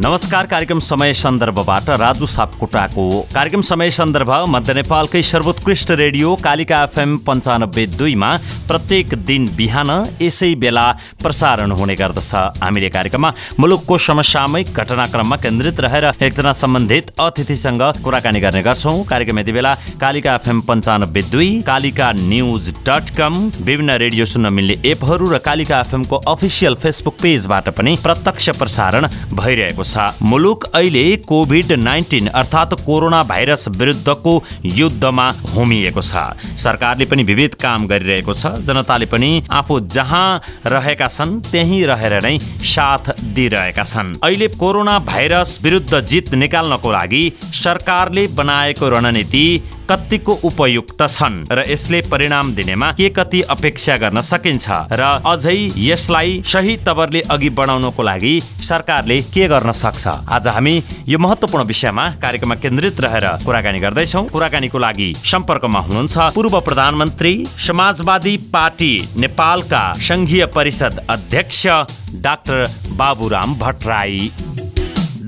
नमस्कार कार्यक्रम समय सन्दर्भबाट राजु सापकोटाको कार्यक्रम समय सन्दर्भ मध्य नेपालकै सर्वोत्कृष्ट रेडियो कालिका एफएम पन्चानब्बे दुईमा प्रत्येक दिन बिहान यसै बेला प्रसारण हुने गर्दछ। हामीले कार्यक्रममा मुलुकको समसामयिक घटनाक्रममा केन्द्रित रहेर एकजना सम्बन्धित अतिथिसँग कुराकानी गर्ने गर्छौँ। कार्यक्रम यति बेला कालिका एफएम पन्चानब्बे दुई कालिका न्युज डट कम विभिन्न रेडियो सुन्न मिल्ने एपहरू र कालिका एफएमको अफिसियल फेसबुक पेजबाट पनि प्रत्यक्ष प्रसारण भइरहेको मुलुक अहिले कोभिड नाइन्टिन अर्थात् कोरोना भाइरस विरुद्धको युद्धमा होमिएको छ। सरकारले पनि विविध काम गरिरहेको छ। जनताले पनि आफू जहाँ रहेका छन् त्यहीँ रहेर नै साथ दिइरहेका छन्। अहिले कोरोना भाइरस विरुद्ध जित निकाल्नको लागि सरकारले बनाएको रणनीति कतिको उपयुक्त छन् र यसले परिणाम दिनेमा के कति अपेक्षा गर्न सकिन्छ र अझै यसलाई सही तवरले अघि बढाउनको लागि सरकारले के गर्न सक्छ? आज हामी यो महत्वपूर्ण विषयमा कार्यक्रममा केन्द्रित रहेर कुराकानी गर्दैछौ। कुराकानीको लागि सम्पर्कमा हुनुहुन्छ पूर्व प्रधानमन्त्री समाजवादी पार्टी नेपालका संघीय परिषद अध्यक्ष डाक्टर बाबुराम भट्टराई।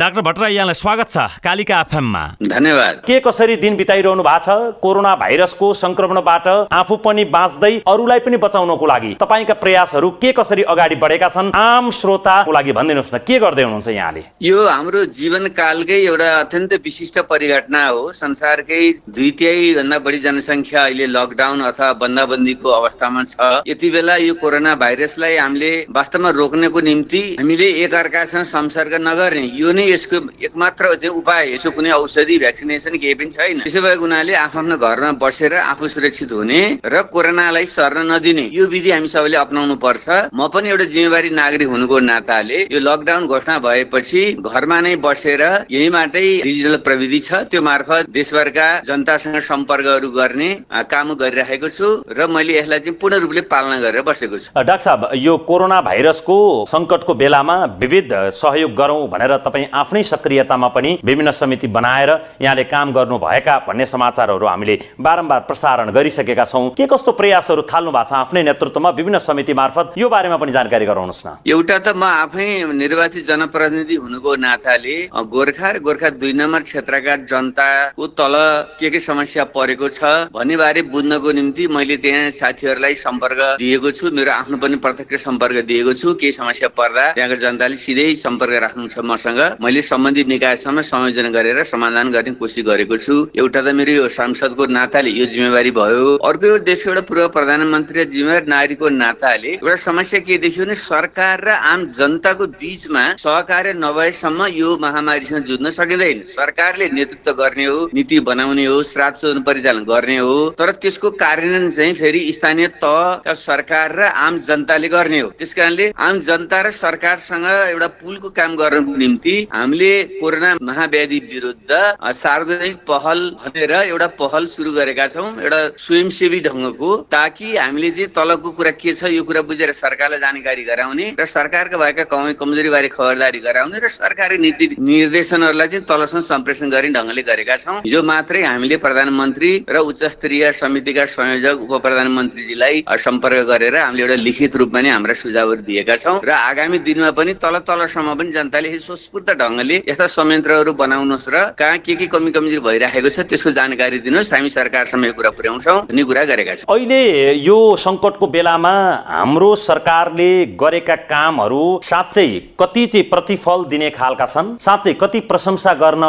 डाक्टर भट्टराई यहाँलाई स्वागत छ कालिका एफएममा। धन्यवाद। के कसरी दिन बिताइरहनु भएको छ? कोरोना भाइरसको संक्रमणबाट आफू पनि बाँच्दै अरूलाई पनि बचाउनको लागि तपाईँका प्रयासहरू के कसरी अगाडि बढेका छन्? आम श्रोताको लागि भनिदिनुहोस् न के गर्दै हुनुहुन्छ यहाँले? यो हाम्रो जीवनकालकै एउटा अत्यन्त विशिष्ट परिघटना हो। संसारकै दुई तिहाई भन्दा बढी जनसङ्ख्या अहिले लकडाउन अथवा बन्दाबन्दीको अवस्थामा छ। यति बेला यो कोरोना भाइरसलाई हामीले वास्तवमा रोक्नको निम्ति हामीले एकअर्कासँग संसर्ग नगर्ने यो नै यसको एकमात्र चाहिँ उपाय यसको कुनै औषधि भ्याक्सिनेसन केही पनि छैन। त्यसो भएको हुनाले आफ्नो घरमा बसेर आफू सुरक्षित हुने र कोरोनालाई सर्न नदिने यो विधि हामी सबैले अप्नाउनु पर्छ। म पनि एउटा जिम्मेवारी नागरिक हुनुको नाताले यो लकडाउन घोषणा भएपछि घरमा नै बसेर यहीँबाटै डिजिटल प्रविधि छ। त्यो मार्फत देशभरका जनतासँग सम्पर्कहरू गर्ने काम गरिरहेको छु र मैले यसलाई चाहिँ पूर्ण रूपले पालना गरेर बसेको छु। डाक्टर साहब यो कोरोना भाइरसको सङ्कटको बेलामा विविध सहयोग गरौँ भनेर तपाईँ आफ्नै सक्रियतामा पनि विभिन्न समिति बनाएर यहाँले काम गर्नुभएका भन्ने समाचारहरू हामीले बारम्बार प्रसारण गरिसकेका छौँ। के कस्तो प्रयासहरू थाल्नु भएको छ आफ्नै नेतृत्वमा विभिन्न समिति मार्फत? यो बारेमा पनि जानकारी गराउनुहोस् न। एउटा त म आफै निर्वाचित जनप्रतिनिधि हुनुको नाताले। गोर्खा र गोर्खा दुई नम्बर क्षेत्रका जनताको तल के के समस्या परेको छ भन्ने बारे बुझ्नको निम्ति मैले त्यहाँ साथीहरूलाई सम्पर्क दिएको छु। मेरो आफ्नो पनि प्रत्यक्ष सम्पर्क दिएको छु। केही समस्या पर्दा त्यहाँको जनताले सिधै सम्पर्क राख्नु छ मसँग। मैले सम्बन्धित निकायसम्म संयोजन गरेर समाधान गर्ने कोसिस गरेको छु। एउटा त मेरो यो सांसदको नाताले यो जिम्मेवारी भयो। अर्को यो देशको एउटा पूर्व प्रधानमन्त्री जिम्मेवार नागरिकको नाताले एउटा समस्या के देखियो भने सरकार र आम जनताको बिचमा सहकार्य नभएसम्म यो महामारीसँग जुझ्न सकिँदैन। सरकारले नेतृत्व गर्ने हो नीति बनाउने हो श्राद्ध शोधन परिचालन गर्ने हो तर त्यसको कार्यान्वयन चाहिँ फेरि स्थानीय तहका सरकार र आम जनताले गर्ने हो। त्यस आम जनता र सरकारसँग एउटा पुलको काम गर्नको निम्ति हामीले कोरोना महाव्याधि विरुद्ध सार्वजनिक पहल भनेर एउटा पहल सुरु गरेका छौँ एउटा स्वयंसेवी ढङ्गको ताकि हामीले चाहिँ तलको कुरा के छ यो कुरा बुझेर सरकारलाई जानकारी गराउने र सरकारका भएका कमी कमजोरी बारे खबरदारी गराउने र सरकारी नीति निर्देशनहरूलाई चाहिँ तलसम्म सम्प्रेषण गर्ने ढङ्गले गरेका छौँ। हिजो मात्रै हामीले प्रधानमन्त्री र उच्च स्तरीय समितिका संयोजक उप प्रधानमन्त्रीजीलाई सम्पर्क गरेर हामीले एउटा लिखित रूपमा नै हाम्रा सुझावहरू दिएका छौँ। र आगामी दिनमा पनि तल तलसम्म पनि जनताले स्वस्फूर्त ढङ्गले यस्ता संयन्त्रहरू बनाउनुहोस् र कहाँ के के कमी कमजोरी भइरहेको छ त्यसको जानकारी दिनुहोस्। हामी सरकारसम्म यो कुरा पुर्याउँछौँ भन्ने कुरा गरेका छौँ। अहिले यो सङ्कटको बेलामा हाम्रो सरकारले गरेका कामहरू साँच्चै कति चाहिँ प्रतिफल दिने खालका छन् साँच्चै कति प्रशंसा गर्न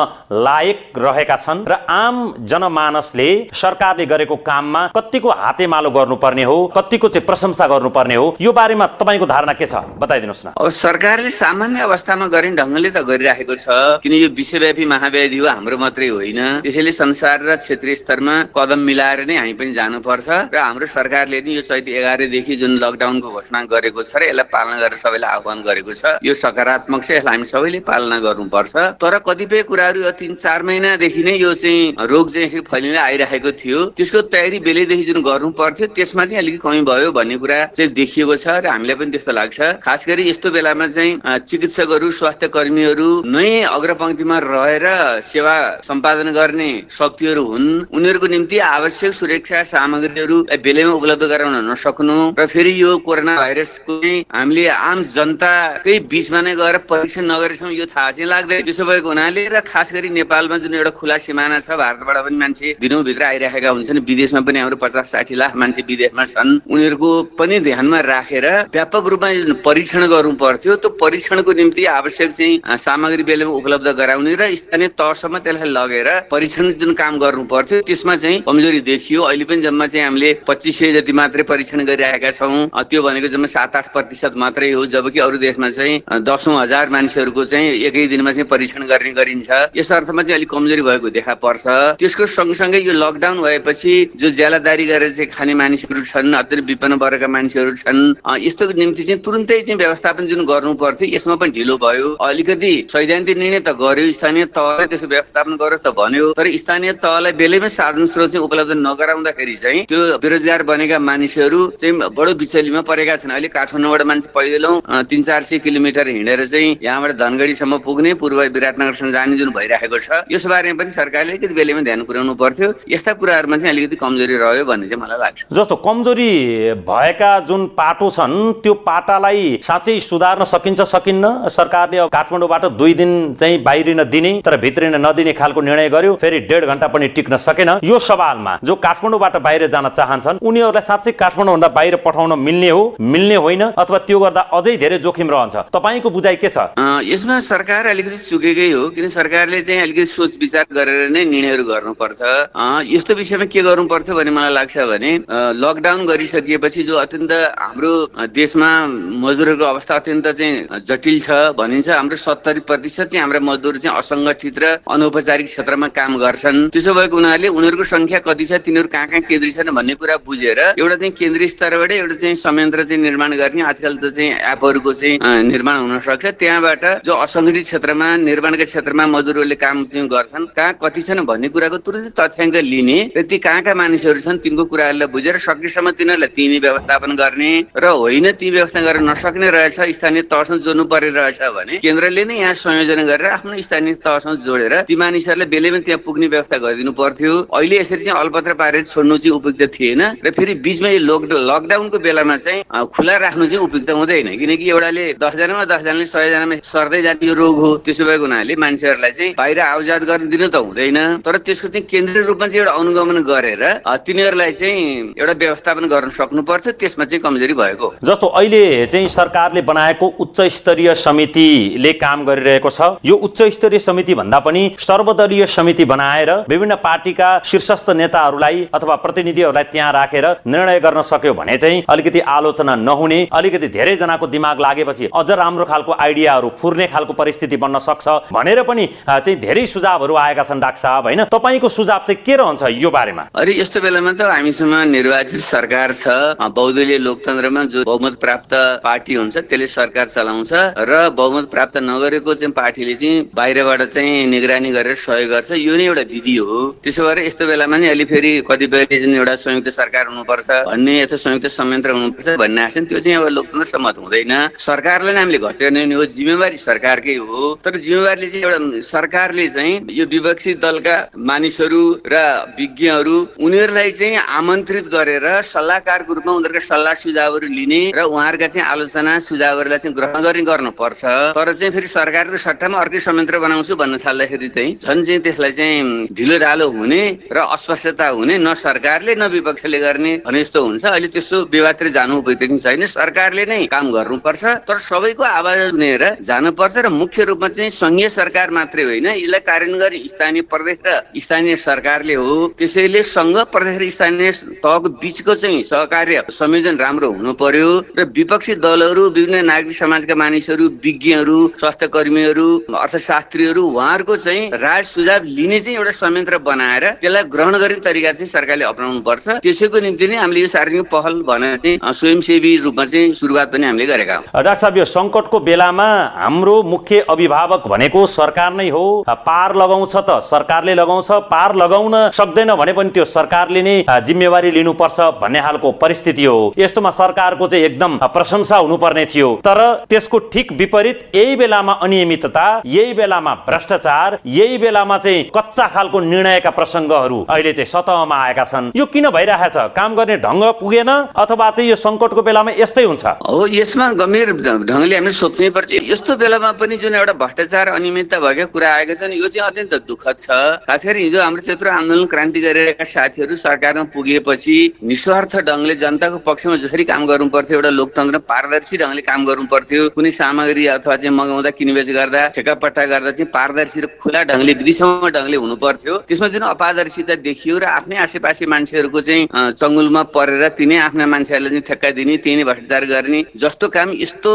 लायक रहेका छन् र आम जनमानसले सरकारले गरेको काममा कतिको हातेमालो गर्नुपर्ने हो कतिको चाहिँ प्रशंसा गर्नुपर्ने हो यो बारेमा तपाईँको धारणा के छ? बताइदिनुहोस् न। अब सरकारले सामान्य अवस्थामा गर्ने ढङ्गले त गरिराखेको छ। किन यो विश्वव्यापी महाव्याधि हो हाम्रो मात्रै होइन। त्यसैले संसार र क्षेत्रीय स्तरमा कदम मिलाएर नै हामी पनि जानुपर्छ र हाम्रो सरकारले नि यो चैत एघारदेखि जुन लकडाउनको घोषणा गरेको छ र यसलाई पालना गरेर सबैलाई आह्वान गरेको छ यो सकारात्मक छ यसलाई हामी सबैले पालना गर्नुपर्छ। तर कतिपय कुराहरू यो तिन चार महिनादेखि नै यो चाहिँ रोग चाहिँ फैलिँदै आइरहेको थियो। त्यसको तयारी बेलैदेखि जुन गर्नु पर्थ्यो त्यसमा चाहिँ अलिकति कमी भयो भन्ने कुरा चाहिँ देखिएको छ र हामीलाई पनि त्यस्तो लाग्छ। खास गरी यस्तो बेलामा चाहिँ चिकित्सकहरू स्वास्थ्य कर्मीहरू नै अग्रपङ्क्तिमा रहेर सेवा सम्पादन गर्ने शक्तिहरू हुन्। उनीहरूको निम्ति आवश्यक सुरक्षा सामग्रीहरूलाई बेलैमा उपलब्ध गराउन नसक्नु। र फेरि यो कोरोना भाइरसको हामीले आम जनताकै बिचमा नै गएर परीक्षण नगरेसम्म यो थाहा चाहिँ लाग्दैन। त्यसो भएको हुनाले र खास गरी नेपालमा जुन एउटा खुला सिमाना छ भारतबाट पनि मान्छे दिनौँभित्र आइरहेका हुन्छन्। विदेशमा पनि हाम्रो पचास साठी लाख मान्छे विदेशमा छन्। उनीहरूको पनि ध्यानमा राखेर व्यापक रूपमा परीक्षण गर्नु पर्थ्यो त्यो परीक्षणको निम्ति आवश्यक चाहिँ सामग्री बेलामा उपलब्ध गराउने र स्थानीय तहसम्म त्यसलाई लगेर परीक्षण जुन काम गर्नु पर्थ्यो त्यसमा चाहिँ कमजोरी देखियो। अहिले पनि जम्मा चाहिँ हामीले पच्चिस सय जति मात्रै परीक्षण गरिरहेका छौँ त्यो भनेको जम्मा सात आठ प्रतिशत मात्रै हो जबकि अरू देशमा चाहिँ दसौँ हजार मानिसहरूको चाहिँ एकै दिनमा चाहिँ परीक्षण गर्ने गरिन्छ। यस अर्थमा चाहिँ अलिक कमजोरी भएको देखा पर्छ। त्यसको सँगसँगै यो लकडाउन भएपछि जो ज्यालादारी गरेर चाहिँ खाने मानिसहरू छन् अत्यन्त विपन्न वर्गका मानिसहरू छन् यस्तो निम्ति चाहिँ तुरुन्तै चाहिँ व्यवस्थापन जुन गर्नु पर्थ्यो यसमा पनि ढिलो भयो। अलिकति सैद्धान्तिक निर्णय त गर्यो स्थानीय तहले त्यसको व्यवस्थापन गरोस् त भन्यो। तर स्थानीय तहलाई बेलैमा साधन स्रोत चाहिँ उपलब्ध नगराउँदाखेरि चाहिँ त्यो बेरोजगार बनेका मानिसहरू चाहिँ बडो बिचलीमा परेका छन्। अहिले काठमाडौँबाट मान्छे पहिलो तिन चार सय किलोमिटर हिँडेर चाहिँ यहाँबाट धनगढीसम्म पुग्ने पूर्व विराटनगरसम्म जाने जुन भइरहेको छ यस बारेमा पनि सरकारले अलिकति बेलैमा ध्यान पुर्याउनु पर्थ्यो। यस्ता कुराहरूमा चाहिँ अलिकति कमजोरी रह्यो भन्ने चाहिँ मलाई लाग्छ। जस्तो कमजोरी भएका जुन पाटो छन् त्यो पाटालाई साँच्चै सुधार्न सकिन्छ सकिन्न? सरकारले काठमाडौँबाट दुई दिन चाहिँ बाहिरिन दिने तर भित्रिन नदिने खालको निर्णय गर्यो। फेरि डेढ घन्टा पनि टिक्न सकेन। यो सवालमा जो काठमाडौँबाट बाहिर जान चाहन्छन् उनीहरूलाई साँच्चै काठमाडौँभन्दा बाहिर पठाउन मिल्ने हो मिल्ने होइन अथवा त्यो गर्दा अझै धेरै जोखिम रहन्छ। तपाईँको बुझाइ के छ? यसमा सरकार अलिकति चुकेकै हो किन सरकारले चाहिँ अलिकति सोच विचार गरेर नै निर्णयहरू गर्नुपर्छ। यस्तो विषयमा के गर्नु पर्थ्यो भन्ने मलाई लाग्छ भने लकडाउन गरिसकिएपछि जो अत्यन्त हाम्रो देशमा मजदुरहरूको अवस्था अत्यन्त चाहिँ जटिल छ भनिन्छ हाम्रो सत्तरी प्रतिशत चाहिँ हाम्रा मजदुर चाहिँ असङ्गठित र अनौपचारिक क्षेत्रमा काम गर्छन्। त्यसो भएको हुनाले उनीहरूको संख्या कति छ तिनीहरू कहाँ कहाँ केन्द्रीय छन् भन्ने कुरा बुझेर एउटा चाहिँ केन्द्रीय स्तरबाट एउटा चाहिँ संयन्त्र चाहिँ निर्माण गर्ने आजकल त चाहिँ एपहरूको चाहिँ निर्माण हुन सक्छ। त्यहाँबाट जो असङ्गठित क्षेत्रमा निर्माणका क्षेत्रमा मजदुरहरूले काम चाहिँ गर्छन् कहाँ कति छन् भन्ने कुराको तुरन्तै तथ्याङ्क लिने र ती कहाँ कहाँ मानिसहरू छन् तिनको कुराहरूलाई बुझेर सकेसम्म तिनीहरूलाई तिनी व्यवस्थापन गर्ने र होइन ती व्यवस्था गर्न नसक्ने रहेछ स्थानीय तहसँग जोड्नु परिरहेछ भने केन्द्रले नै संयोजन गरेर आफ्नो स्थानीय तहसँग जोडेर ती मानिसहरूलाई बेलैमा त्यहाँ पुग्ने व्यवस्था गरिदिनु पर्थ्यो। अहिले यसरी चाहिँ अलपत्र पारेर छोड्नु चाहिँ उपयुक्त थिएन र फेरि बिचमा यो लकडाउनको बेलामा चाहिँ खुला राख्नु चाहिँ उपयुक्त हुँदैन। किनकि एउटाले दसजनामा दसजनाले सयजनामा सर्दै जाने यो रोग हो त्यसो भएको हुनाले मान्छेहरूलाई चाहिँ बाहिर आउजात गर्न दिनु त हुँदैन। तर त्यसको चाहिँ केन्द्रीय रूपमा चाहिँ एउटा अनुगमन गरेर तिनीहरूलाई चाहिँ एउटा व्यवस्थापन गर्न सक्नु पर्छ त्यसमा चाहिँ कमजोरी भएको जस्तो अहिले चाहिँ सरकारले बनाएको उच्च स्तरीय समितिले काम गरिरहेको छ। यो उच्च स्तरीय समिति भन्दा पनि सर्वदलीय समिति बनाएर विभिन्न पार्टीका शीर्षस्थ नेताहरूलाई अथवा प्रतिनिधिहरूलाई त्यहाँ राखेर निर्णय गर्न सक्यो भने चाहिँ अलिकति आलोचना नहुने अलिकति धेरैजनाको दिमाग लागेपछि अझ राम्रो खालको आइडियाहरू फुर्ने खालको परिस्थिति बन्न सक्छ भनेर पनि चाहिँ धेरै सुझावहरू आएका छन् डाक्टर साहब होइन? तपाईँको सुझाव चाहिँ के रहन्छ यो बारेमा? अरे यस्तो बेलामा त हामीसँग निर्वाचित सरकार छ। बहुदलीय लोकतन्त्रमा जो बहुमत प्राप्त पार्टी हुन्छ त्यसले सरकार चलाउँछ र बहुमत प्राप्त नगरेको चाहिँ पार्टीले चाहिँ बाहिरबाट चाहिँ निगरानी गरेर सहयोग गर्छ। यो नै एउटा विधि हो। त्यसो भएर यस्तो बेलामा नि अलि फेरि कतिपयले जुन एउटा संयुक्त सरकार हुनुपर्छ भन्ने यस्तो संयुक्त संयन्त्र हुनुपर्छ भन्ने आएको त्यो चाहिँ अब लोकतन्त्र सम्मत हुँदैन। सरकारलाई नै हामीले घचेर्ने हो जिम्मेवारी सरकारकै हो। तर जिम्मेवारीले चाहिँ एउटा सरकारले चाहिँ यो विपक्षी दलका मानिसहरू र विज्ञहरू उनीहरूलाई चाहिँ आमन्त्रित गरेर सल्लाहकारको रूपमा उनीहरूका सल्लाह सुझावहरू लिने र उहाँहरूका चाहिँ आलोचना सुझावहरूलाई चाहिँ ग्रहण गर्ने गर्नुपर्छ। तर चाहिँ फेरि सरकारको सट्टामा अर्कै संयन्त्र बनाउँछु भन्न थाल्दाखेरि चाहिँ झन् चाहिँ त्यसलाई चाहिँ ढिलो ढालो हुने र अस्पष्टता हुने न सरकारले न विपक्षले गर्ने भने जस्तो हुन्छ। अहिले त्यस्तो विवादतिर जानु उपयुक्त छैन। सरकारले नै काम गर्नुपर्छ तर सबैको आवाज सुनेर जानुपर्छ र मुख्य रूपमा चाहिँ सङ्घीय सरकार मात्रै होइन। यसलाई कार्यान्वयन गर्ने स्थानीय प्रदेश र स्थानीय सरकारले हो। त्यसैले सङ्घ प्रदेश र स्थानीय तहको बिचको चाहिँ सहकार्य संयोजन राम्रो हुनु पर्यो र विपक्षी दलहरू विभिन्न नागरिक समाजका मानिसहरू विज्ञहरू स्वास्थ्य कर्मीहरू अर्थशास्त्रीहरू उहाँहरूको चाहिँ राय सुझाव लिने चाहिँ एउटा संयन्त्र बनाएर त्यसलाई ग्रहण गर्ने तरिका चाहिँ सरकारले अप्नाउनु पर्छ त्यसैको निम्ति नै हामीले यो सार्वजनिक पहल भनेर चाहिँ स्वयंसेवी रूपमा चाहिँ सुरुवात पनि हामीले गरेका हौँ। डाक्टर साहब यो सङ्कटको बेलामा हाम्रो मुख्य अभिभावक भनेको सरकार नै हो। पार लगाउँछ त सरकारले लगाउँछ पार लगाउन सक्दैन भने पनि त्यो सरकारले नै जिम्मेवारी लिनुपर्छ भन्ने खालको परिस्थिति हो। यस्तोमा सरकारको चाहिँ एकदम प्रशंसा हुनुपर्ने थियो। तर त्यसको ठिक विपरीत यही बेलामा अनि अनियमितता यही बेलामा भ्रष्टाचार यही बेलामा चाहिँ कच्चा खालको निर्णयका प्रसङ्गहरू अहिले चाहिँ सतहमा आएका छन्। यो किन भइरहेछ? काम गर्ने ढङ्ग पुगेन अथवा चाहिँ यो सङ्कटको बेलामा यस्तै हुन्छ? हो यसमा गम्भीर ढङ्गले हामीले सोच्नै पर्छ। यस्तो बेलामा पनि जुन एउटा भ्रष्टाचार अनियमितता भएका कुरा आएका छन् यो चाहिँ अत्यन्त दुःखद छ। खास गरी हिजो हाम्रो त्यत्रो आन्दोलन क्रान्ति गरिरहेका साथीहरू सरकारमा पुगेपछि निस्वार्थ ढङ्गले जनताको पक्षमा जसरी काम गर्नु पर्थ्यो एउटा लोकतन्त्र पारदर्शी ढङ्गले काम गर्नु पर्थ्यो कुनै सामग्री अथवा चाहिँ मगाउँदा किनबेच गर्दा ठेकापट्टा गर्दा चाहिँ पारदर्शी र खुला ढङ्गले विधिसम्म ढङ्गले हुनु पर्थ्यो त्यसमा जुन अपारदर्शिता देखियो र आफ्नै आसेपासे मान्छेहरूको चाहिँ चङ्गुलमा परेर तिनै आफ्ना मान्छेहरूलाई चाहिँ ठेक्का दिने त्यही भ्रष्टाचार गर्ने जस्तो काम यस्तो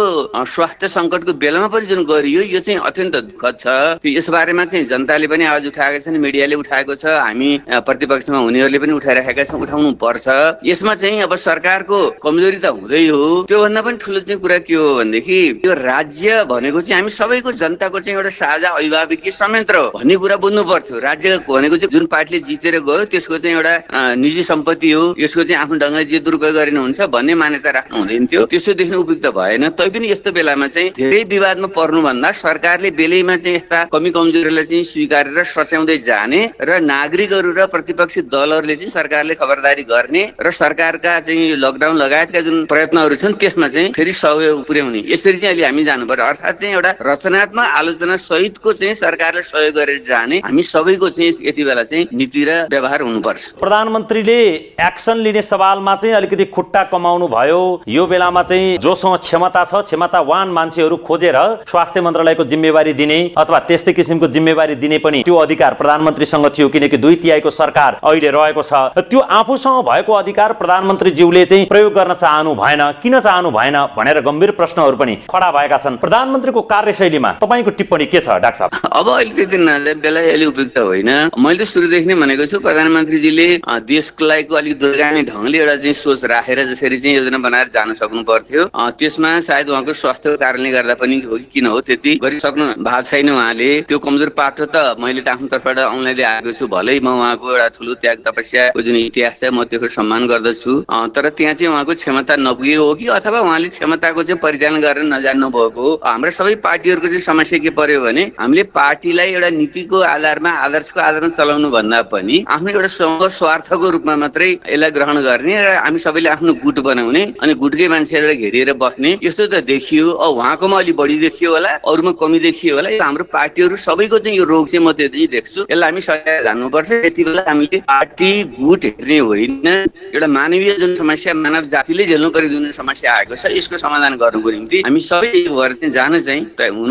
स्वास्थ्य सङ्कटको बेलामा पनि जुन गरियो यो चाहिँ अत्यन्त दुःखद छ। यस बारेमा चाहिँ जनताले पनि आवाज उठाएका छन् मिडियाले उठाएको छ हामी प्रतिपक्षमा हुनेहरूले पनि उठाइरहेका छौँ उठाउनु पर्छ। यसमा चाहिँ अब सरकारको कमजोरी त हुँदै हो। त्योभन्दा पनि ठुलो चाहिँ कुरा के हो भनेदेखि यो राज्य भनेको चाहिँ हामी सबैको जनताको चाहिँ एउटा साझा अभिभावकीय संयन्त्र हो भन्ने कुरा बुझ्नु पर्थ्यो राज्य भनेको चाहिँ जुन पार्टीले जितेर गयो त्यसको चाहिँ एउटा निजी सम्पत्ति हो यसको चाहिँ आफ्नो ढङ्गले जे दुरुपयोग गरिनु हुन्छ भन्ने मान्यता राख्नु हुँदैन थियो। त्यसो देख्नु उपयुक्त भएन। तैपनि यस्तो बेलामा चाहिँ धेरै विवादमा पर्नुभन्दा सरकारले बेलैमा चाहिँ यस्ता कमी कमजोरीलाई चाहिँ स्वीकारेर सच्याउँदै जाने र नागरिकहरू र प्रतिपक्षी दलहरूले चाहिँ सरकारले खबरदारी गर्ने र सरकारका चाहिँ लकडाउन लगायतका जुन प्रयत्नहरू छन् त्यसमा चाहिँ फेरि सहयोग पुर्याउने। यसरी चाहिँ अहिले हामी जानु पर्यो अर्थात् चाहिँ एउटा रचनात्मक आलोचना सहितको चाहिँ सरकारले सहयोग गरेर जाने हामी सबैको चाहिँ यति बेला चाहिँ नीति र व्यवहार हुनुपर्छ। प्रधानमन्त्रीले एक्सन लिने सवालमा चाहिँ अलिकति खुट्टा कमाउनु भयो। यो बेलामा चाहिँ जोसँग क्षमता छ क्षमतावान मान्छेहरू खोजेर स्वास्थ्य मन्त्रालयको जिम्मेवारी दिने अथवा त्यस्तै किसिमको जिम्मेवारी दिने पनि त्यो अधिकार प्रधानमन्त्रीसँग थियो किनकि दुई तिहाईको सरकार अहिले रहेको छ। त्यो आफूसँग भएको अधिकार प्रधानमन्त्रीज्यूले चाहिँ प्रयोग गर्न चाहनु भएन किन चाहनु भएन भनेर गम्भीर प्रश्नहरू पनि खडा भएका छन्। प्रधानमन्त्रीको कार्यशैलीमा तपाईँको टिप्पणी के छ डाक्टर साहब? अब अहिले त्यति बेला अहिले उपयुक्त होइन। मैले सुरुदेखि नै भनेको छु प्रधानमन्त्रीजीले देशको लागि अलिक दूरगामी ढङ्गले एउटा चाहिँ सोच राखेर जसरी चाहिँ योजना बनाएर जान सक्नु पर्थ्यो। त्यसमा सायद उहाँको स्वास्थ्यको कारणले गर्दा पनि हो कि किन हो त्यति गरिसक्नु भएको छैन उहाँले। त्यो कमजोर पाटो त मैले त आफ्नो तर्फबाट औँलाइले आएको छु। भलै म उहाँको एउटा ठुलो त्याग तपस्याको जुन इतिहास छ म त्यसको सम्मान गर्दछु। तर त्यहाँ चाहिँ उहाँको क्षमता नपुगेको हो कि अथवा उहाँले क्षमताको चाहिँ परिचालन गरेर नजान्नु भएको हो। हाम्रो सबै पार्टीहरूको चाहिँ समस्या के पर्यो भने हामीले पार्टीलाई एउटा नीतिको आधारमा आदर्शको आधारमा चलाउनु भन्दा पनि आफ्नो एउटा स्वार्थको रूपमा मात्रै यसलाई ग्रहण गर्ने र हामी सबैले आफ्नो गुट बनाउने अनि गुटकै मान्छेहरूलाई घेरिएर बस्ने यस्तो त देखियो। अब उहाँकोमा अलिक बढी देखियो होला अरूमा कमी देखियो होला। यो हाम्रो पार्टीहरू सबैको चाहिँ यो रोग चाहिँ म त्यति देख्छु। यसलाई हामी सजाय जान्नुपर्छ। यति बेला हामीले पार्टी गुट हेर्ने होइन। एउटा मानवीय जुन समस्या मानव जातिले झेल्नु पर्ने जुन समस्या आएको छ यसको समाधान गर्नुको निम्ति हामी सबै भएर चाहिँ जान चाहिँ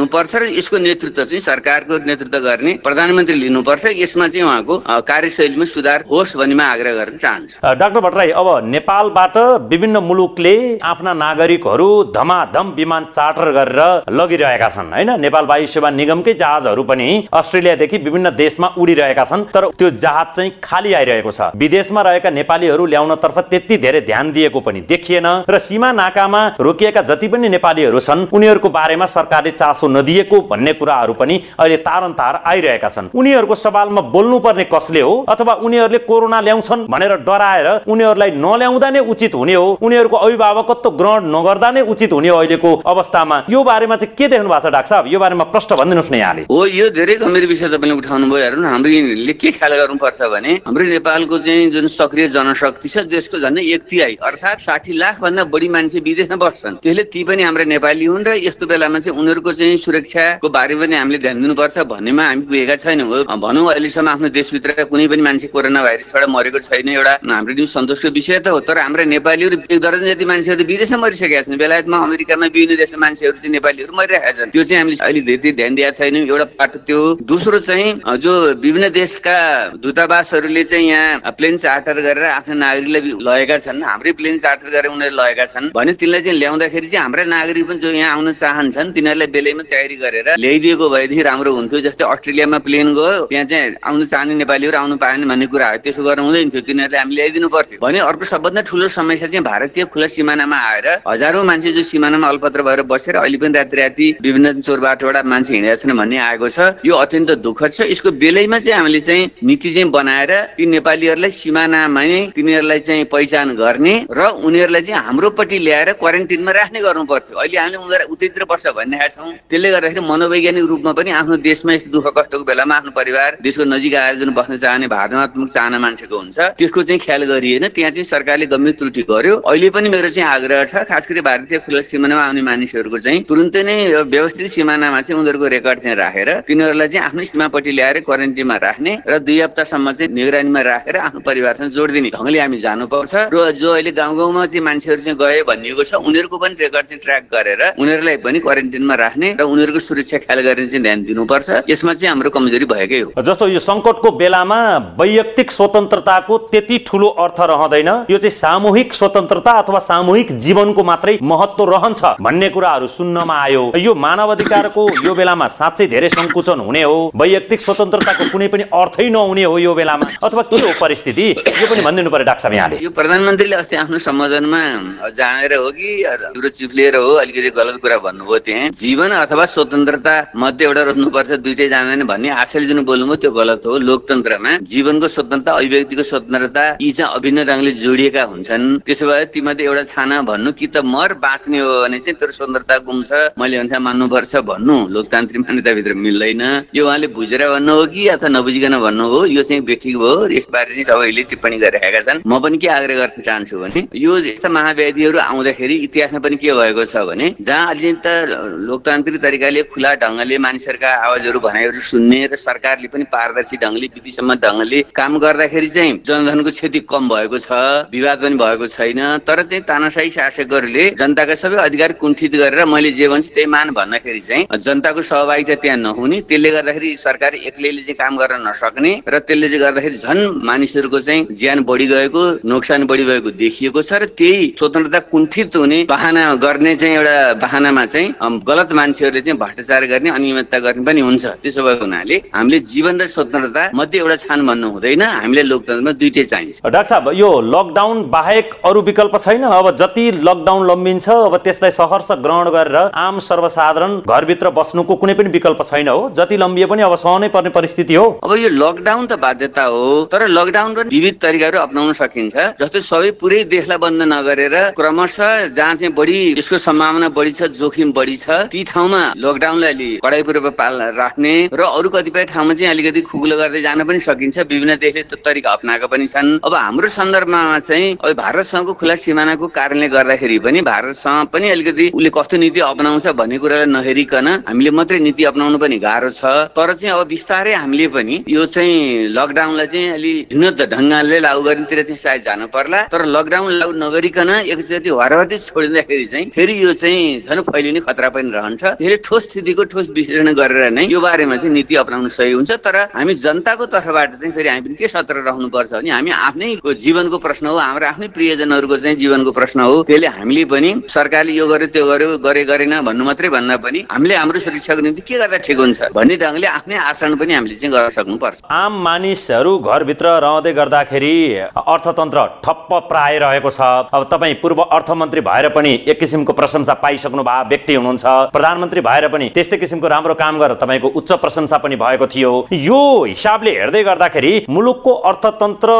हुनुपर्छ र यसको नेतृत्व चाहिँ सरकारको नेतृत्व गर्ने प्रधानमन्त्री लिनुपर्छ। यसमा चाहिँ उहाँको कार्यशैलीमा सुधार होस् भन्ने आग्रह गर्न चाहन्छु। डाक्टर भट्टराई अब नेपालबाट विभिन्न मुलुकले आफ्ना नागरिकहरू धमाधम विमान चार्टर गरेर लगिरहेका छन् होइन? नेपाल वायु सेवा निगमकै जहाजहरू पनि अस्ट्रेलियादेखि विभिन्न देशमा उडिरहेका छन् तर त्यो जहाज चाहिँ खाली आइरहेको छ। विदेशमा रहेका नेपालीहरू ल्याउनतर्फ त्यति धेरै ध्यान दिएको पनि देखिएन र सीमा नाकामा रोकिएका जति पनि नेपालीहरू छन् उनीहरूको बारेमा सरकारले चासो नदिएको भन्ने कुराहरू पनि अहिले तारन तार आइरहेका छन्। उनीहरूको सवालमा बोल्नुपर्ने कसले हो अथवा उनीहरूले कोरोना ल्याउँछन् भनेर डराएर उनीहरूलाई नल्याउँदा नै उचित हुने हो? उनीहरूको अभिभावकत्व ग्रहण नगर्दा नै उचित हुने हो अहिलेको अवस्थामा? यो बारेमा चाहिँ के देख्नु भएको छ डाक्टर साहब? यो बारेमा प्रश्न भनिदिनुहोस् न यहाँले। हो यो धेरै गम्भीर विषय तपाईँले उठाउनु भयो हेर्नु हाम्रो यिनीहरूले के ख्याल गर्नुपर्छ भने हाम्रो नेपालको चाहिँ जुन सक्रिय जनशक्ति छ देशको झन्डै एक तिहाई अर्थात् साठी लाख भन्दा बढी मान्छे विदेशमा बस्छन्। त्यसले ती पनि हाम्रा नेपाली हुन् र यस्तो बेलामा चाहिँ उनीहरूको चाहिँ सुरक्षाको बारेमा पनि हामीले ध्यान दिनुपर्छ भन्नेमा हामी पुगेका छैनौँ भनौँ अहिलेसम्म आफ्नो देशभित्र कुनै पनि मान्छे कोरोना भाइरसबाट मरेको छैन एउटा हाम्रो निम्ति सन्तोषको विषय त हो। तर हाम्रा नेपालीहरू एक दर्जन जति मान्छेहरू त विदेशमा मरिसकेका छन्। बेलायतमा अमेरिकामा विभिन्न देशमा मान्छेहरू चाहिँ नेपालीहरू मरिरहेका छन्। त्यो चाहिँ हामीले अहिले धेरै ध्यान दिएको छैनौँ। एउटा पाटो त्यो। दोस्रो चाहिँ जो विभिन्न देशका दूतावासहरूले चाहिँ यहाँ प्लेन चार्टर गरेर आफ्नो नागरिकलाई लगेका छन्। हाम्रै प्लेन चार्टर गरेर उनीहरू लगेका छन्। भने तिनलाई चाहिँ ल्याउँदाखेरि चाहिँ हाम्रा नागरिक पनि जो यहाँ आउन चाहन्छन् तिनीहरूलाई बेलैमा तयारी गरेर ल्याइदिएको भएदेखि राम्रो हुन्थ्यो जस्तै अस्ट्रेलियामा प्लेन गयो। त्यहाँ चाहिँ आउनु चाहने नेपालीहरू आउनु पाएन भन्ने कुरा हो त्यसो गर्नु हुँदैन थियो। तिनीहरूले हामी ल्याइदिनु पर्थ्यो। भने अर्को सबभन्दा ठुलो समस्या चाहिँ भारतीय खुला सिमानामा आएर हजारौँ मान्छे जो सिमानामा अल्पत्र भएर बसेर अहिले पनि राति राति विभिन्न चोरबाटोबाट मान्छे हिँडेका छन् भन्ने आएको छ। यो अत्यन्त दुःखद छ। यसको बेलैमा चाहिँ हामीले चाहिँ नीति चाहिँ बनाएर ती नेपालीहरूलाई सिमानामा नै तिनीहरूलाई चाहिँ पहिचान गर्ने र उनीहरूलाई चाहिँ हाम्रोपट्टि ल्याएर क्वारेन्टिनमा राख्ने गर्नु पर्थ्यो अहिले हामीले उनीहरू उतैतिर बस्छ भनिरहेका छौँ। त्यसले गर्दाखेरि मनोवैज्ञानिक रूपमा पनि आफ्नो देशमा यस्तो दुःख कष्टको बेलामा आफ्नो परिवार देशको नजिक आएर जुन बस्न चाहने भावनात्मक चाहना मान्छेको हुन्छ। त्यसको चाहिँ ख्याल गरिएन। त्यहाँ चाहिँ सरकारले गम्भीर त्रुटि गर्यो। अहिले पनि मेरो चाहिँ आग्रह छ खास गरी भारतीय खुला सिमानामा आउने मानिसहरूको चाहिँ तुरुन्तै नै व्यवस्थित सिमानामा चाहिँ उनीहरूको रेकर्ड चाहिँ राखेर तिनीहरूलाई चाहिँ आफ्नै सीमापट्टि ल्याएर क्वारेन्टिनमा राख्ने र दुई हप्तासम्म चाहिँ निगरानीमा राखेर आफ्नो परिवारसँग जोडिदिने ढङ्गले हामी जानुपर्छ। र जो अहिले गाउँ गाउँमा चाहिँ मान्छेहरू चाहिँ गए भनिएको छ उनीहरूको पनि रेकर्ड चाहिँ ट्र्याक गरेर उनीहरूलाई पनि क्वारेन्टिनमा राख्ने र उनीहरूको सुरक्षा ख्याल गर्ने चाहिँ ध्यान दिनुपर्छ। यसमा चाहिँ हाम्रो कमजोरी भएकै हो। जस्तो यो सङ्कटको बेलामा वैयक्तिक स्वतन्त्रताको त्यति ठुलो अर्थ रहँदैन यो चाहिँ सामूहिक स्वतन्त्रता अथवा सामूहिक जीवनको मात्रै महत्व रहन्छ भन्ने कुराहरू सुन्नमा आयो। यो मानव अधिकारको यो बेलामा साँच्चै धेरै सङ्कुचन हुने हो। वैयक्तिक स्वतन्त्रताको कुनै पनि अर्थै नहुने हो यो बेलामा। अथवा के हो परिस्थिति यो पनि भनिदिनु पर्यो डाक्टर साहब यहाँले। यो प्रधानमन्त्रीले अस्ति आफ्नो सम्बोधनमा जानेर हो कि हाम्रो चिफ लिएर हो अलिकति गलत कुरा भन्नुभयो त्यहाँ। जीवन अथवा स्वतन्त्रता मध्ये एउटा रोज्नुपर्छ दुइटै जाँदैन भन्ने आशैले जुन बोल्नुभयो त्यो गलत हो। लोकतन्त्रमा जीवनको स्वतन्त्रता अभिव्यक्तिको स्वतन्त्रता यी चाहिँ अभिन्न रङले जोडिएका हुन्छन्। त्यसो भए तीमध्ये एउटा छाना भन्नु कि त मर बाँच्ने हो भने चाहिँ तेरो स्वतन्त्रता गुम्छ मैले अनुसार मान्नुपर्छ भन्नु लोकतान्त्रिक मान्यताभित्र मिल्दैन। यो उहाँले बुझेर भन्नु हो कि अथवा नबुझिकन भन्नु हो यो चाहिँ बेठिक हो यसबारे चाहिँ सबैले टिप्पणी गरिरहेका छन्। म पनि के आग्रह गर्न चाहन्छु भने यो यस्ता महाव्याधिहरू आउँदाखेरि इतिहासमा पनि के भएको छ भने जहाँ अलि त लोकतान्त्रिक तरिकाले खुला ढङ्गले मानिसहरूका आवाजहरू भनाइहरू सुन्ने र सरकारले पनि पारदर्शी ढङ्गले विधिसम्म ढङ्गले काम गर्दाखेरि चाहिँ जनधनको क्षति कम भएको छ विवाद पनि भएको छैन। तर चाहिँ तानाशाही शासकहरूले जनताका सबै अधिकार कुण्ठित गरेर मैले जे भन्छु त्यही मान भन्दाखेरि चाहिँ जनताको सहभागिता त्यहाँ नहुने त्यसले गर्दाखेरि सरकार एक्लैले चाहिँ काम गर्न नसक्ने र त्यसले चाहिँ गर्दाखेरि झन् मानिसहरूको चाहिँ ज्यान बढी गएको नोक्सान बढी भएको देखिएको छ र त्यही स्वतन्त्रता कुण्ठित हुने बाहना गर्ने चाहिँ एउटा बाहनामा चाहिँ गलत मान्छेहरूले चाहिँ भ्रष्टाचार गर्ने अनियमितता गर्ने पनि हुन्छ। त्यसो भएको हुनाले हामीले जीवन र स्वतन्त्रता मध्ये एउटा छान भन्नु हुँदैन। हामीले लोकतन्त्रमा दुइटै चाहिन्छ। डाक्टर साहब यो लकडाउन बाहेक अरू विकल्प छैन? अब जति लकडाउन लम्बिन्छ अब त्यसलाई सहर्ष ग्रहण गरेर आम सर्वसाधारण घरभित्र बस्नुको कुनै पनि विकल्प छैन हो। जति लम्बिए पनि अब सहनै पर्ने परिस्थिति हो। अब यो लकडाउन त बाध्यता हो तर लकडाउन पनि विविध तरिकाहरू अप्नाउन सकिन्छ जस्तै सबै पुरै देशलाई बन्द नगरेर क्रमशः जहाँ चाहिँ बढी यसको सम्भावना बढी छ जोखिम बढी छ ती ठाउँमा लकडाउनलाई अलि कडाइपूर्वक पाल राख्ने र अरू कतिपय ठाउँमा चाहिँ अलिकति खुकुलो गर्दै जान पनि सकिन्छ। विभिन्न देशले त्यो तरिका अप्नाएको पनि छन्। अब हाम्रो सन्दर्भमा चाहिँ अब भारतसँगको खुला सिमानाको कारणले गर्दाखेरि पनि भारतसँग पनि अलिकति उसले कस्तो नीति अप्नाउँछ भन्ने कुरालाई नहेरिकन हामीले मात्रै नीति अप्नाउनु पनि गाह्रो छ। तर चाहिँ अब बिस्तारै हामीले पनि यो चाहिँ लकडाउनलाई चाहिँ अलि भिन्न ढङ्गले लागू गर्नेतिर चाहिँ सायद जानु पर्ला। तर लकडाउन लागू नगरिकन एकचोटि हरहरती छोडिँदाखेरि चाहिँ फेरि यो चाहिँ झन् फैलिने खतरा पनि रहन्छ। ठोस स्थितिको ठोस विश्लेषण गरेर नै यो बारेमा चाहिँ नीति अप्नाउनु सही हुन्छ। तर हामी जनताको तर्फबाट चाहिँ फेरि हामी पनि के सत्र रहनुपर्छ भने हामी आफ्नै जीवनको प्रश्न हो हाम्रो आफ्नै प्रियजनहरूको चाहिँ जीवनको प्रश्न हो। त्यसले हामीले पनि सरकारले यो गर्यो त्यो गर्यो गरे गरेन भन्नु मात्रै भन्दा पनि हामीले हाम्रो सुरक्षाको निम्ति के गर्दा ठिक हुन्छ भन्ने ढङ्गले आफ्नै आचरण पनि हामीले चाहिँ गर्न सक्नुपर्छ। आम मानिसहरू घरभित्र रहँदै गर्दाखेरि अर्थतन्त्र ठप्प प्राय रहेको छ। अब तपाईँ पूर्व अर्थमन्त्री भएर पनि एक किसिमको प्रशंसा पाइसक्नु भएको व्यक्ति हुनुहुन्छ। प्रधानमन्त्री भएर पनि त्यस्तै किसिमको राम्रो काम गरेर तपाईँको उच्च प्रशंसा पनि भएको थियो। यो हिसाबले हेर्दै गर्दाखेरि मुलुकको अर्थतन्त्र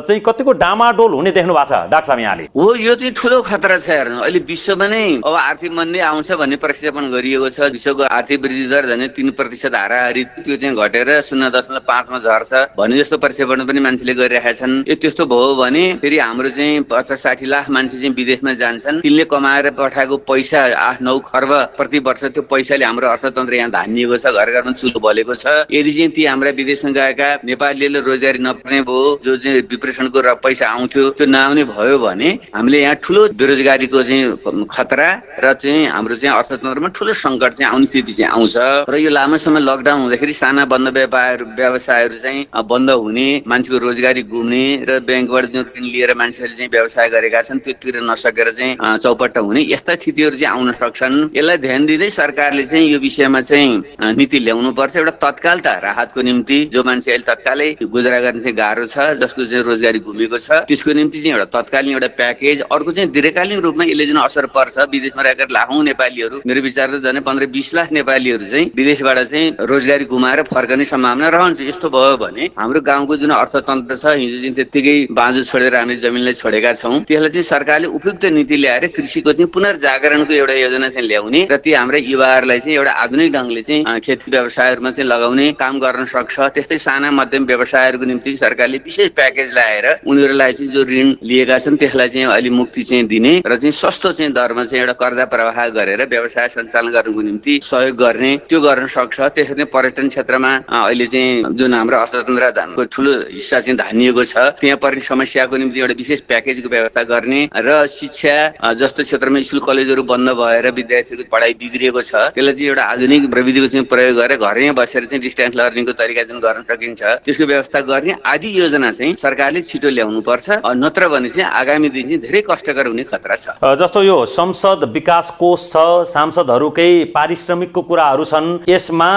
चाहिँ कतिको डामाडोल हुने देख्नु भएको छ डाक्टर यहाँले हो यो चाहिँ ठुलो खतरा छ हेर्नु। अहिले विश्वमा नै अब आर्थिक मन्दी आउँछ भन्ने प्रक्षेपण गरिएको छ। विश्वको आर्थिक वृद्धि दर झन् तिन प्रतिशत हाराहारी त्यो चाहिँ घटेर शून्य दशमलव पाँचमा झर्छ भन्ने जस्तो प्रक्षेपण पनि मान्छेले गरिरहेका छन्। यो त्यस्तो भयो भने फेरि हाम्रो चाहिँ पचास साठी लाख मान्छे चाहिँ विदेशमा जान्छन्। तिनले कमाएर पठाएको पैसा आठ नौ खर्ब प्रति वर्ष त्यो पैसाले हाम्रो अर्थतन्त्र यहाँ धानिएको छ घर घरमा चुलो बलेको छ। यदि चाहिँ ती हाम्रा विदेशमा गएका नेपालीले रोजगारी नपर्ने भयो जो चाहिँ डिप्रेसनको र पैसा आउँथ्यो त्यो नआउने भयो भने हामीले यहाँ ठुलो बेरोजगारीको चाहिँ खतरा र चाहिँ हाम्रो चाहिँ अर्थतन्त्रमा ठुलो सङ्कट चाहिँ आउने स्थिति चाहिँ आउँछ। र यो लामो समय लकडाउन हुँदाखेरि साना बन्द व्यापार व्यवसायहरू चाहिँ बन्द हुने मान्छेको रोजगारी गुम्ने र ब्याङ्कबाट जुन ऋण लिएर मान्छेहरूले चाहिँ व्यवसाय गरेका छन् त्यो तिर नसकेर चाहिँ चौपट्ट हुने यस्ता स्थितिहरू चाहिँ आउन सक्छन्। यसलाई ध्यान दिँदै सरकारले चाहिँ यो विषयमा चाहिँ नीति ल्याउनु पर्छ एउटा तत्काल त राहतको निम्ति जो मान्छे अहिले तत्कालै गुजरा गर्ने चाहिँ गाह्रो छ जसको चाहिँ रोजगारी घुमेको छ त्यसको निम्ति चाहिँ एउटा तत्कालीन एउटा प्याकेज अर्को चाहिँ दीर्घकालीन रूपमा यसले जुन असर पर्छ विदेशमा रहेका लाखौँ नेपालीहरू मेरो विचार झन् पन्ध्र बिस लाख नेपालीहरू चाहिँ विदेशबाट चाहिँ रोजगारी गुमाएर फर्कने सम्भावना रहन्छ। यस्तो भयो भने हाम्रो गाउँको जुन अर्थतन्त्र छ हिजो चाहिँ त्यत्तिकै बाँझो छोडेर हामी जमिनलाई छोडेका छौँ त्यसलाई चाहिँ सरकारले उपयुक्त नीति ल्याएर कृषिको चाहिँ पुनर्जागरणको एउटा योजना चाहिँ ल्याउने र ती हाम्रा युवा युवाहरूलाई चाहिँ एउटा आधुनिक ढङ्गले चाहिँ खेती व्यवसायहरूमा चाहिँ लगाउने काम गर्न सक्छ। त्यस्तै साना मध्यम व्यवसायहरूको निम्ति सरकारले विशेष प्याकेज ल्याएर उनीहरूलाई चाहिँ जो ऋण लिएका छन् त्यसलाई चाहिँ अलि मुक्ति चाहिँ दिने र चाहिँ सस्तो चाहिँ दरमा चाहिँ एउटा कर्जा प्रवाह गरेर व्यवसाय सञ्चालन गर्नुको निम्ति सहयोग गर्ने त्यो गर्न सक्छ। त्यसरी नै पर्यटन क्षेत्रमा अहिले चाहिँ जुन हाम्रो अर्थतन्त्र धनको ठुलो हिस्सा चाहिँ धानिएको छ त्यहाँ पर्ने समस्याको निम्ति एउटा विशेष प्याकेजको व्यवस्था गर्ने र शिक्षा जस्तो क्षेत्रमा स्कुल कलेजहरू बन्द भएर विद्यार्थीहरूको पढाइ बिग्रिएको छ त्यसलाई चाहिँ एउटा आधुनिक प्रविधिको चाहिँ प्रयोग गरेर घरमै बसेर चाहिँ डिस्टेन्स लर्निङको तरिका जुन गर्न सकिन्छ त्यसको व्यवस्था गर्ने आदि योजना चाहिँ सरकारले छिटो ल्याउनु पर्छ नत्र भने चाहिँ आगामी दिन चाहिँ धेरै कष्टकर हुने खतरा छ। जस्तो यो संसद विकास कोष छ सांसदहरूकै पारिश्रमिकको कुराहरू छन् यसमा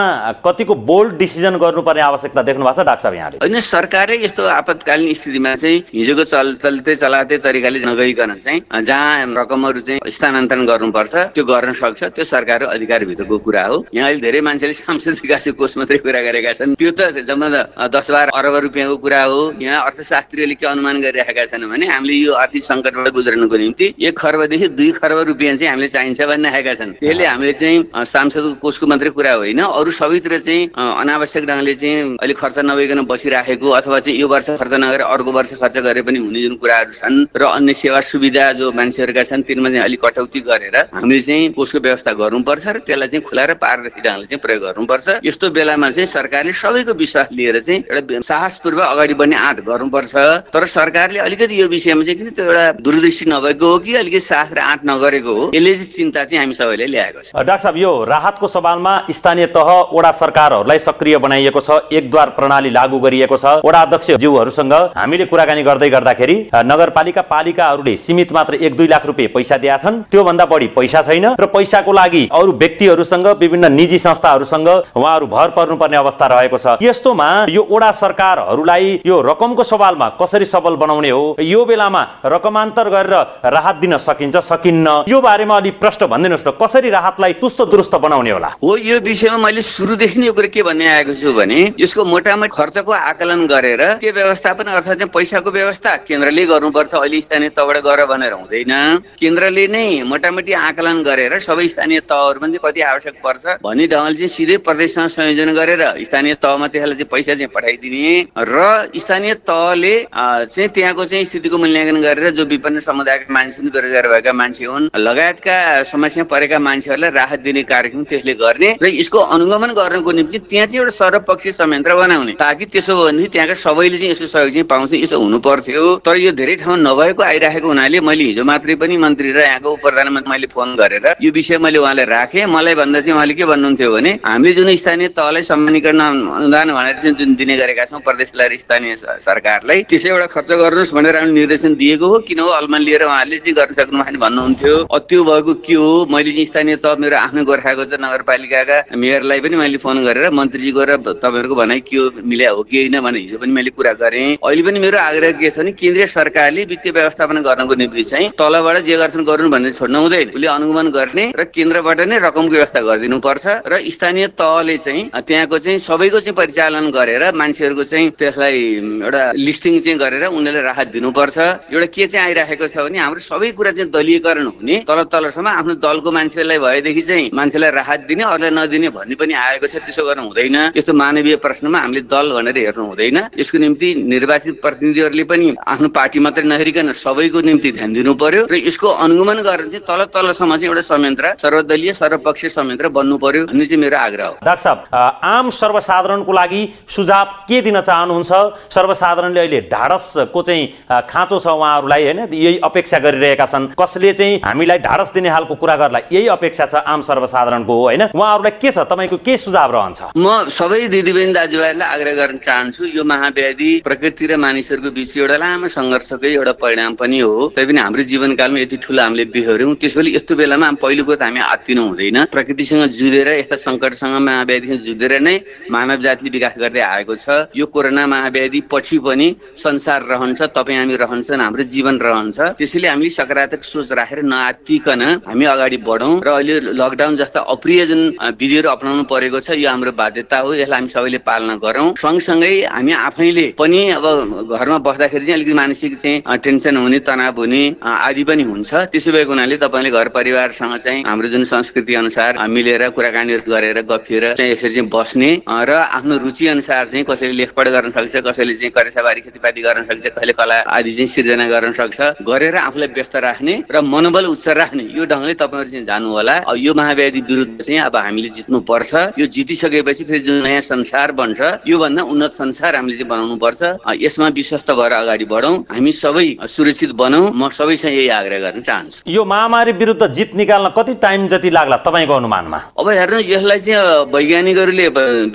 कतिको बोल्ड डिसिजन गर्नुपर्ने आवश्यकता देख्नु भएको छ डाक्टर साहब यहाँले? होइन सरकारै यस्तो आपतकालीन स्थितिमा चाहिँ हिजोको चल चल्दै चलाते तरिकाले नगइकन चाहिँ जहाँ रकमहरू चाहिँ स्थानान्तरण गर्नुपर्छ त्यो गर्न सक्छ त्यो सरकार अधिकारभित्रको कुरा हो। यहाँ अहिले धेरै मान्छेले सांसद विकास कोष मात्रै कुरा गरेका छन्। त्यो त जम्मा दस बाह्र अरब रुपियाँको कुरा हो। यहाँ अर्थशास्त्रीले के अनुमान गरिरहेका छन् भने हामीले यो आर्थिक सङ्कटबाट गुज्रनुको निम्ति एक खर्बदेखि दुई खर्ब रुपियाँ चाहिँ हामीले चाहिन्छ भनिरहेका छन्। त्यसले हामीले चाहिँ सांसदको कोषको मात्रै कुरा होइन। अरू सबैतिर चाहिँ अनावश्यक ढङ्गले चाहिँ अहिले खर्च नभइकन बसिराखेको अथवा चाहिँ यो वर्ष खर्च नगरेर अर्को वर्ष खर्च गरे पनि हुने जुन कुराहरू छन् र अन्य सेवा सुविधा जो मान्छेहरूका छन् तिनमा चाहिँ अलिक कटौती गरेर हामीले चाहिँ कोषको व्यवस्था गर्नुपर्छ र त्यसलाई चाहिँ खुला र पारदर्शी ढङ्गले चाहिँ प्रयोग गर्नुपर्छ। यस्तो बेलामा चाहिँ सरकारले सबैको विश्वास लिएर चाहिँ एउटा साहसपूर्वक अगाडि बढ्ने आँट गर्नुपर्छ। तर सरकारले अलिकति यो विषयमा चाहिँ किन त्यो एउटा दूरदृष्टि नभएको हो कि अलिकति साहस र आँट नगरेको हो यसले चाहिँ चिन्ता चाहिँ हामी सबैले ल्याएको छ। डाक्टर साहब यो राहतको सवालमा स्थानीय तह वडा सरकारहरूलाई सक्रिय बनाइएको छ एकद्वार प्रणाली लागू गरिएको छ। वडा अध्यक्ष ज्यूहरूसँग हामीले कुराकानी गर्दै गर्दाखेरि नगरपालिका पालिकाहरूले सीमित मात्र एक दुई लाख रुपियाँ पैसा दिएका छन्। त्योभन्दा बढी पैसा छैन र पैसाको लागि अरू व्यक्तिहरूसँग विभिन्न निजी संस्थाहरूसँग उहाँहरू भर पर्नुपर्ने अवस्था रहेको छ। यस्तोमा यो वडा सरकारहरूलाई यो रकमको सवालमा कसरी सबल बनाउने हो? यो बेलामा रकमान्तर गरेर राहत दिन सकिन्छ सकिन्न? यो बारेमा अलिक प्रश्न भनिदिनुहोस् न कसरी राहतलाई तुस्त दुरुस्त बनाउने होला? हो यो विषयमा मैले सुरुदेखि नै कुरा के भन्ने आएको छु भने यसको मोटामोटी खर्चको आकलन गरेर त्यो व्यवस्थापन अर्थात् पैसाको व्यवस्था केन्द्रले गर्नुपर्छ। अहिले स्थानीय तहबाट गर भनेर हुँदैन। केन्द्रले नै मोटामोटी आकलन गरेर सबै स्थानीय तहहरूमा चाहिँ कति आवश्यक पर्छ? भन्ने ढङ्गले चाहिँ सिधै प्रदेशसँग संयोजन गरेर स्थानीय तहमा त्यसलाई चाहिँ पैसा चाहिँ पठाइदिने। र स्थानीय तहले चाहिँ त्यहाँको चाहिँ स्थितिको मूल्याङ्कन गरेर जो विपन्न समुदायका मान्छे हुन् बेरोजगार भएका मान्छे हुन् लगायतका समस्या परेका मान्छेहरूलाई राहत दिने कार्यक्रम त्यसले गर्ने र यसको अनुगमन गर्नको निम्ति त्यहाँ चाहिँ एउटा सर्वपक्षीय संयन्त्र बनाउने ताकि त्यसो हो भने त्यहाँका सबैले चाहिँ यसको सहयोग चाहिँ पाउँछ यसो हुनु पर्थ्यो तर यो धेरै ठाउँ नभएको आइराखेको हुनाले मैले हिजो मात्रै पनि मन्त्री र यहाँको प्रधानमन्त्री मैले फोन गरेर यो विषय मैले उहाँलाई राखेँ। मलाई भन्दा चाहिँ उहाँले के भन्नुहुन्थ्यो भने हामीले जुन स्थानीय तहलाई सम्मानीकरण अनुदान भनेर चाहिँ जुन दिने गरेका छौँ प्रदेशलाई स्थानीय सरकारलाई त्यसै एउटा खर्च गर्नुहोस् भनेर हामीले निर्देशन दिएको हो। किन हो? अलमान लिएर उहाँले चाहिँ गर्न सक्नु भएन भन्नुहुन्थ्यो। त्यो भएको के हो? मैले चाहिँ स्थानीय तह मेरो आफ्नो गोर्खाको चाहिँ नगरपालिकाका मेयरलाई पनि मैले फोन गरेर मन्त्रीजी गएर तपाईँहरूको भनाइ के हो मिल्या हो कि होइन भने हिजो पनि मैले कुरा गरेँ। अहिले पनि मेरो आग्रह के छ भने केन्द्रीय सरकारले वित्तीय व्यवस्थापन गर्नको निम्ति चाहिँ तलबाट जे गर्छन् गर्नु भन्ने छोड्नु हुँदैन। उसले अनुगमन गर्ने र केन्द्रबाट नै रकमको व्यवस्था गरिदिनु पर्छ र स्थानीय तहले चाहिँ त्यहाँको चाहिँ सबैको चाहिँ परिचालन गरेर मान्छेहरूको चाहिँ त्यसलाई एउटा लिस्टिङ चाहिँ गरेर उनीहरूले राहत दिनुपर्छ। एउटा के चाहिँ आइराखेको छ भने हाम्रो सबै कुरा चाहिँ दलीयकरण हुने तल तलसम्म आफ्नो दलको मान्छेलाई भएदेखि चाहिँ मान्छेलाई राहत दिने अरूलाई नदिने भन्ने पनि आएको छ। त्यसो गर्नु हुँदैन। यस्तो मानवीय प्रश्नमा हामीले दल भनेर हेर्नु हुँदैन। यसको निम्ति निर्वाचित प्रतिनिधिहरूले पनि आफ्नो पार्टी मात्रै नहेरिकन सबैको निम्ति ध्यान दिनु पर्यो। र यसको अनुगमन गरेर चाहिँ तल तलसम्म चाहिँ एउटा संयन्त्र सर्वदलीय सर्वपक्षीय संयन्त्र बन्नु पर्यो भन्ने चाहिँ मेरो आग्रह हो। डाक्टर साहब आम सर्वसाधारणको लागि सुझाव के दिन चाहनुहुन्छ? सर्वसाधारणले अहिले ढाडसको चाहिँ खाँचो छ उहाँहरूलाई होइन? यही अपेक्षा गरिरहेका छन्। कसले चाहिँ हामीलाई ढाडस दिने हालको कुरा गर्ला यही अपेक्षा छ आम सर्वसाधारणको हो होइन? उहाँहरूलाई के छ? तपाईँको के सुझाव रहन्छ? म सबै दिदीबहिनी दाजुभाइहरूलाई आग्रह गर्न चाहन्छु यो महाव्याधि प्रकृति र मानिसहरूको बिचको एउटा लामो सङ्घर्षकै एउटा परिणाम पनि हो। तैपनि हाम्रो जीवनकालमा यति ठुलो हामीले बिहोऱ्यौँ त्यसैले यस्तो बेलामा पहिलो कुरो त हामी आत्तिनु हुँदैन प्रकृतिसँग जुधेर यस्ता सङ्कटसँग महाव्याधिसँग जुधेर नै मानव जातिले विकास गर्दै आएको छ। यो कोरोना महाव्याधि पछि पनि संसार रहन्छ तपाईँ हामी रहन्छन् हाम्रो जीवन रहन्छ। त्यसैले हामीले सकारात्मक सोच राखेर नआत्तिकन हामी अगाडि बढौँ र अहिले लकडाउन जस्ता अप्रिय जुन विधिहरू अप्नाउनु परेको छ यो हाम्रो बाध्यता हो यसलाई हामी सबैले पालना गरौँ। सँगसँगै हामी आफैले पनि अब घरमा बस्दाखेरि चाहिँ अलिकति मानसिक चाहिँ टेन्सन हुने तनाव हुने आदि पनि हुन्छ। त्यसो भएको हुनाले तपाईँले घर परिवारसँग चाहिँ हाम्रो जुन संस्कृति अनुसार मिलेर कुराकानीहरू गरेर गफिएर चाहिँ यसरी चाहिँ बस्ने र आफ्नो रुचि अनुसार चाहिँ कसैले लेखपढ गर्न सक्छ कसैले चाहिँ करेसाबारी खेतीपाती गर्न सक्छ कसैले कला आदि चाहिँ सिर्जना गर्न सक्छ गरेर आफूलाई व्यस्त राख्ने र मनोबल उच्च राख्ने यो ढङ्गले तपाईँहरू चाहिँ जानु होला। यो महाव्याधि विरुद्ध चाहिँ अब हामीले जित्नु पर्छ यो जितिसकेपछि फेरि जुन नयाँ संसार बन्छ योभन्दा उन्नत संसार हामीले चाहिँ बनाउनु पर्छ यसमा विश्वस्त भएर अगाडि बढौँ। हामी सबै सुरक्षित बनौँ। म सबैसँग यही आग्रह गर्न चाहन्छु। यो महामारी विरुद्ध जित निकाल्न कति टाइम जति लाग्ला? तपाईँको अनुमानमा? अब हेर्नु यसलाई चाहिँ वैज्ञानिकहरूले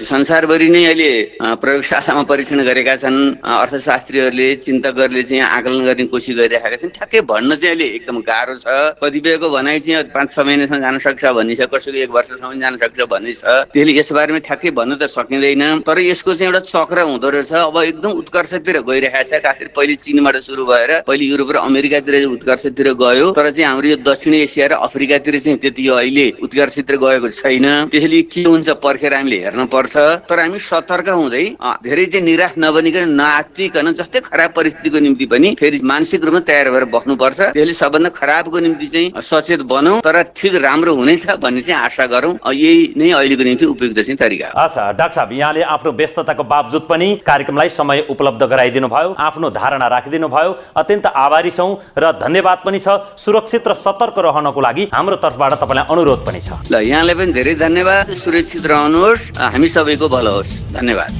संसारभरि नै अहिले प्रयोगशालामा परीक्षण गरेका छन्। अर्थशास्त्रीहरूले चिन्तकहरूले चाहिँ आकलन गर्ने कोसिस गरिरहेका छन्। ठ्याक्कै भन्न चाहिँ अहिले एकदम गाह्रो छ। कतिपयको भनाइ चाहिँ पाँच छ महिनासम्म जान सक्छ भन्ने छ कसैको एक वर्षसम्म जान सक्छ भन्ने छ त्यसले यस बारेमा ठ्याक्कै भन्नु त सकिँदैन। तर यसको चाहिँ एउटा चक्र हुँदो रहेछ। अब एकदम उत्कर्षतिर गइरहेको छ। खासरी पहिले चिनबाट सुरु भएर पहिले युरोप र अमेरिकातिर उत्कर्षतिर गयो। तर चाहिँ हाम्रो यो दक्षिण एसिया र अफ्रिकातिर चाहिँ त्यति यो अहिले उत्कर्षतिर गएको छैन। त्यसले के हुन्छ पर्खेर हामीले हेर्न पर्छ। तर हामी सतर्क हुँदै धेरै चाहिँ निराश नबनिकन नआत्तिकन जस्तै खराब परिस्थितिको निम्ति पनि फेरि मानसिक रूपमा तयार भएर बस्नुपर्छ। त्यसले सबभन्दा खराबको निम्ति चाहिँ सचेत बनौँ तर ठिक राम्रो हुनेछ भन्ने चाहिँ आशा गरौँ। यही नै अहिलेको निम्ति उपयुक्त चाहिँ तरिका हो। डाक्टर साहब यहाँले आफ्नो व्यस्तताको बावजुद पनि कार्यक्रमलाई समय उपलब्ध गराइदिनु भयो आफ्नो धारणा राखिदिनु भयो। अत्यन्त आभारी छौँ र धन्यवाद पनि छ। सुरक्षित र सतर्क रहनको लागि हाम्रो तर्फबाट तपाईँलाई अनुरोध पनि छ। ल यहाँलाई पनि धेरै धन्यवाद। सुरक्षित रहनुहोस्। हामी सबैको भलो होस्। धन्यवाद।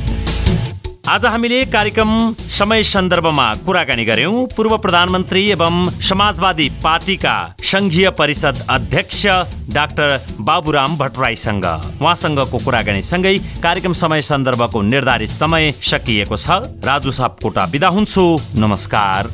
आज हामीले कार्यक्रम समय सन्दर्भमा कुराकानी गर्यौं। पूर्व प्रधानमन्त्री एवं समाजवादी पार्टीका संघीय परिषद अध्यक्ष डाक्टर बाबुराम भट्टराईसँग। उहाँसँगको कुराकानी सँगै कार्यक्रम समय सन्दर्भको निर्धारित समय सकिएको छ। राजु सापकोटा बिदा हुन्छु। नमस्कार।